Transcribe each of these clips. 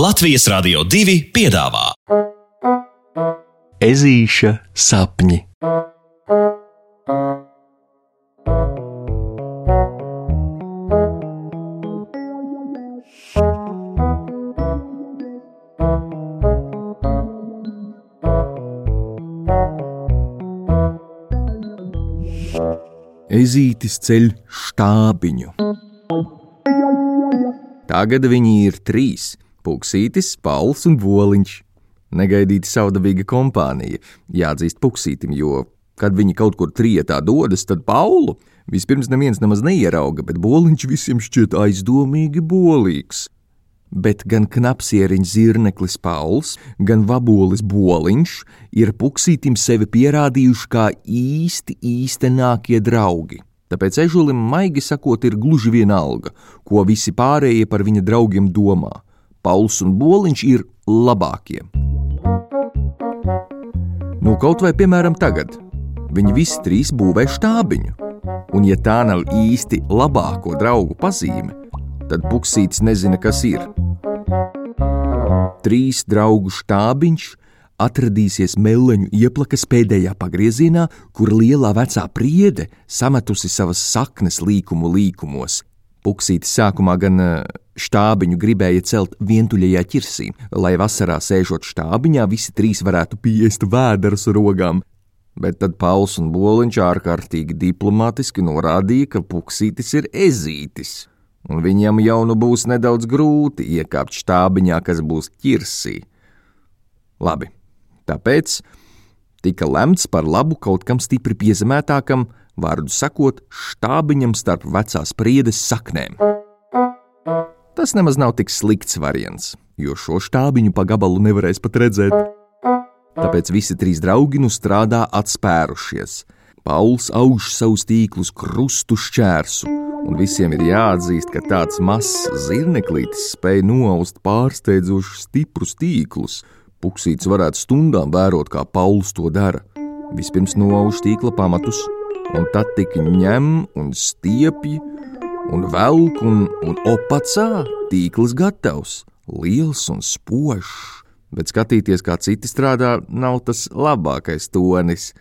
Latvijas Rādio 2 piedāvā Ezīša sapņi. Ezītis ceļ štābiņu. Tagad viņi ir trīs - Puksītis, Pauls un Voliņš. Negaidīta saudabīga kompānija, jāatzīst Puksītim, jo, kad viņi kaut kur trietā dodas, tad Paulu vispirms neviens nemaz neierauga, bet Boliņš visiem šķiet aizdomīgi bolīgs bet gan knapsieriņš zirneklis Pauls, gan vabolis Boliņš ir puksītim sevi pierādījuši kā īsti īstenākie draugi. Tāpēc ežulim maigi sakot, ir gluži vienalga, ko visi pārējie par viņa draugiem domā. Pauls un Boliņš ir labākie. Nu, kaut vai piemēram tagad, viņi visi trīs būvē štābiņu, un ja tā nav īsti labāko draugu pazīme, tad Buksītis nezina, kas ir. Trīs draugu štābiņš atradīsies meleņu ieplakas pēdējā pagriezienā, kur lielā vecā priede sametusi savas saknes līkumu līkumos. Puksītis sākumā gan štābiņu gribēja celt vientuļajā ķirsī, lai vasarā sēžot štābiņā visi trīs varētu piest vēderas rogām, bet tad Pauls un Boliņš ārkārtīgi diplomātiski norādīja, ka Puksītis ir ezītis un viņam jau nu būs nedaudz grūti iekāpt štābiņā, kas būs ķirsī. Labi, tāpēc tika lemts par labu kaut kam stipri piezemētākam, vārdu sakot, štābiņam starp vecās priedes saknēm. Tas nemaz nav tik slikts variants, jo šo štābiņu pa gabalu nevarēs pat redzēt. Tāpēc visi trīs draugi nu strādā atspērušies. Pauls auž savus tīklus krustu šķērsu, un visiem ir jāatzīst, ka tāds mazs zirneklītis spēj noaust pārsteidzoši stiprus tīklus. Puksīts varētu stundām vērot, kā Pauls to dara. Vispirms noauž tīkla pamatus, un tad tik ņem un stiepj, un velk, un, un opacā tīkls gatavs, liels un spožs. Bet skatīties, kā citi strādā, nav tas labākais tonis,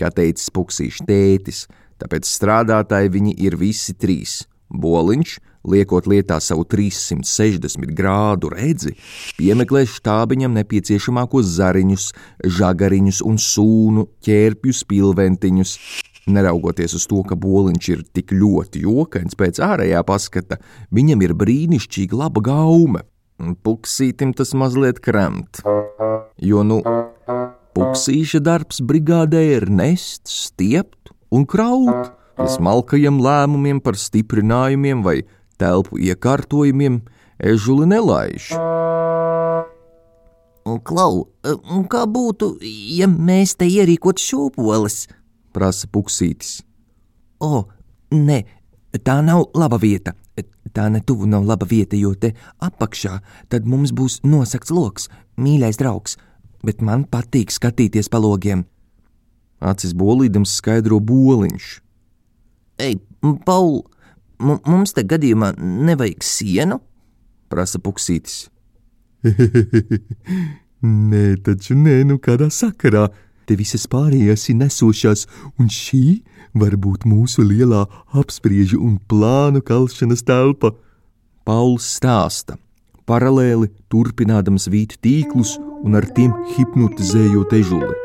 kā teicis Puksīšs tētis tāpēc strādātāji viņi ir visi trīs. Boliņš, liekot lietā savu 360 grādu redzi, piemeklē štābiņam nepieciešamākos zariņus, žagariņus un sūnu, ķērpjus, pilventiņus. Neraugoties uz to, ka boliņš ir tik ļoti jokains pēc ārējā paskata, viņam ir brīnišķīga laba gaume. Puksītim tas mazliet kremt, jo, nu, puksīša darbs brigādē ir nest, stiept un kraut, ja smalkajiem lēmumiem par stiprinājumiem vai telpu iekārtojumiem ežuli nelaiž. Klau, kā būtu, ja mēs te ierīkot šūpoles? Prasa puksītis. O, nē, tā nav laba vieta. Tā netuvu nav laba vieta, jo te apakšā tad mums būs nosakts lokus, mīļais draugs, bet man patīk skatīties pa logiem. Acis bolīdams skaidro boliņš. Ei, Paul, mums te gadījumā nevajag sienu? prasa puksītis. nē, taču nē, nu kādā sakarā. Te visas pārējās ir nesošās, un šī var būt mūsu lielā apspriežu un plānu kalšanas telpa. Pauls stāsta, paralēli turpinādams vīt tīklus un ar tiem hipnotizējot ežuli.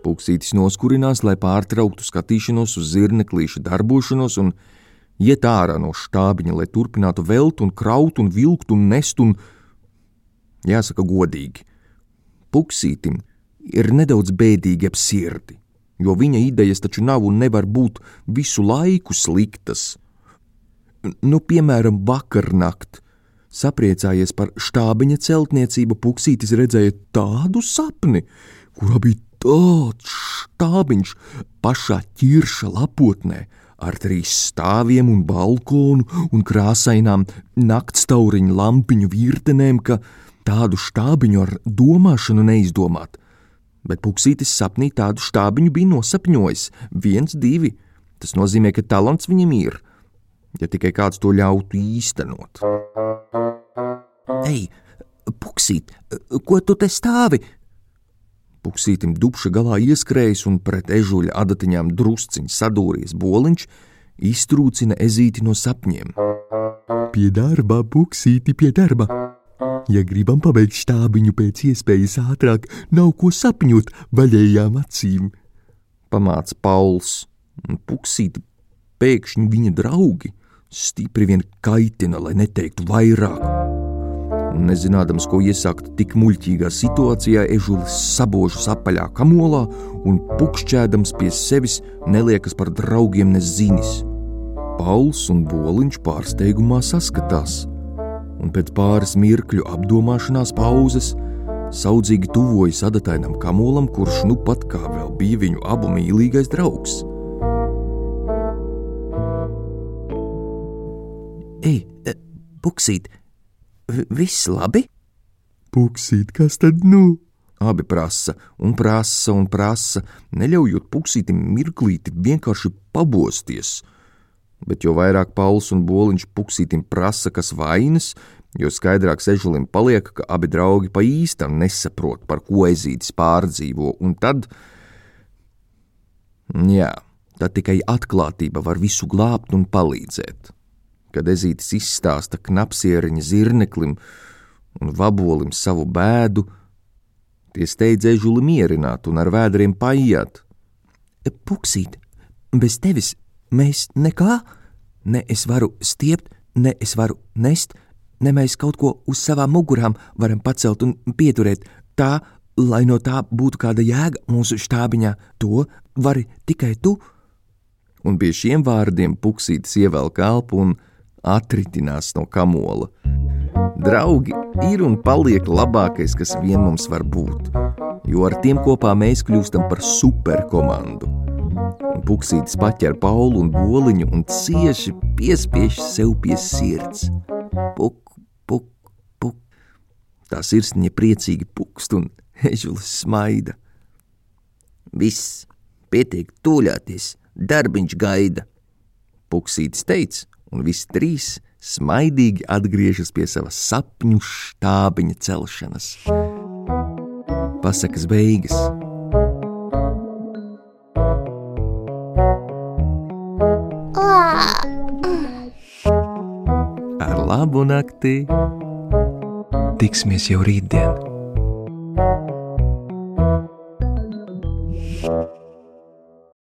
Puksītis noskurinās, lai pārtrauktu skatīšanos uz zirneklīša darbošanos un iet ārā no štābiņa, lai turpinātu velt un kraut un vilkt un nest un, jāsaka godīgi, Puksītim ir nedaudz bēdīgi ap sirdi, jo viņa idejas taču nav un nevar būt visu laiku sliktas. Nu, piemēram, vakarnakt, sapriecājies par štābiņa celtniecību, Puksītis redzēja tādu sapni, kurā bija tāds štābiņš pašā ķirša lapotnē, ar trīs stāviem un balkonu un krāsainām naktstauriņu lampiņu virtenēm, ka tādu štābiņu ar domāšanu neizdomāt. Bet Puksītis sapnī tādu štābiņu bija nosapņojis viens, divi. Tas nozīmē, ka talants viņam ir, ja tikai kāds to ļautu īstenot. Ei, Puksīt, ko tu te stāvi? Puksītim dubša galā ieskrējis un pret ežuļa adatiņām drusciņš sadūries boliņš, iztrūcina ezīti no sapņiem. Pie darba, puksīti pie darba! Ja gribam pabeigt štābiņu pēc iespējas ātrāk, nav ko sapņot vaļējām acīm. Pamāca Pauls, un puksīti pēkšņi viņa draugi stipri vien kaitina, lai neteiktu vairāk. Un nezinādams, ko iesākt tik muļķīgā situācijā, ežulis sabožas apaļā kamolā un pukšķēdams pie sevis neliekas par draugiem nezinis. Pauls un Boliņš pārsteigumā saskatās, un pēc pāris mirkļu apdomāšanās pauzes saudzīgi tuvojas adatainam kamolam, kurš nu pat kā vēl bija viņu abu mīlīgais draugs. Ej, puksīt, viss labi? Puksīt, kas tad nu? Abi prasa un prasa un prasa, neļaujot puksītim mirklīti vienkārši pabosties. Bet jo vairāk Pauls un Boliņš puksītim prasa, kas vainas, jo skaidrāk sežulim paliek, ka abi draugi pa īstam nesaprot, par ko ezītis pārdzīvo, un tad, jā, tad tikai atklātība var visu glābt un palīdzēt kad ezītis izstāsta knapsieriņa zirneklim un vabolim savu bēdu, tie steidz ežuli mierināt un ar vēdriem paiet. Puksīt, bez tevis mēs nekā, ne es varu stiept, ne es varu nest, ne mēs kaut ko uz savām mugurām varam pacelt un pieturēt tā, lai no tā būtu kāda jēga mūsu štābiņā, to vari tikai tu. Un pie šiem vārdiem puksītis ievelk elpu un atritinās no kamola. Draugi ir un paliek labākais, kas vien mums var būt, jo ar tiem kopā mēs kļūstam par superkomandu. Un Puksītis paķer Paulu un Boliņu un cieši piespiež sev pie sirds. Puk, puk, puk. Tā sirsniņa priecīgi pukst un ežulis smaida. Viss, pietiek tūļāties, darbiņš gaida. Puksītis teica, un visi trīs smaidīgi atgriežas pie savas sapņu štābiņa celšanas. Pasakas beigas. Labu nakti! Tiksimies jau rītdien!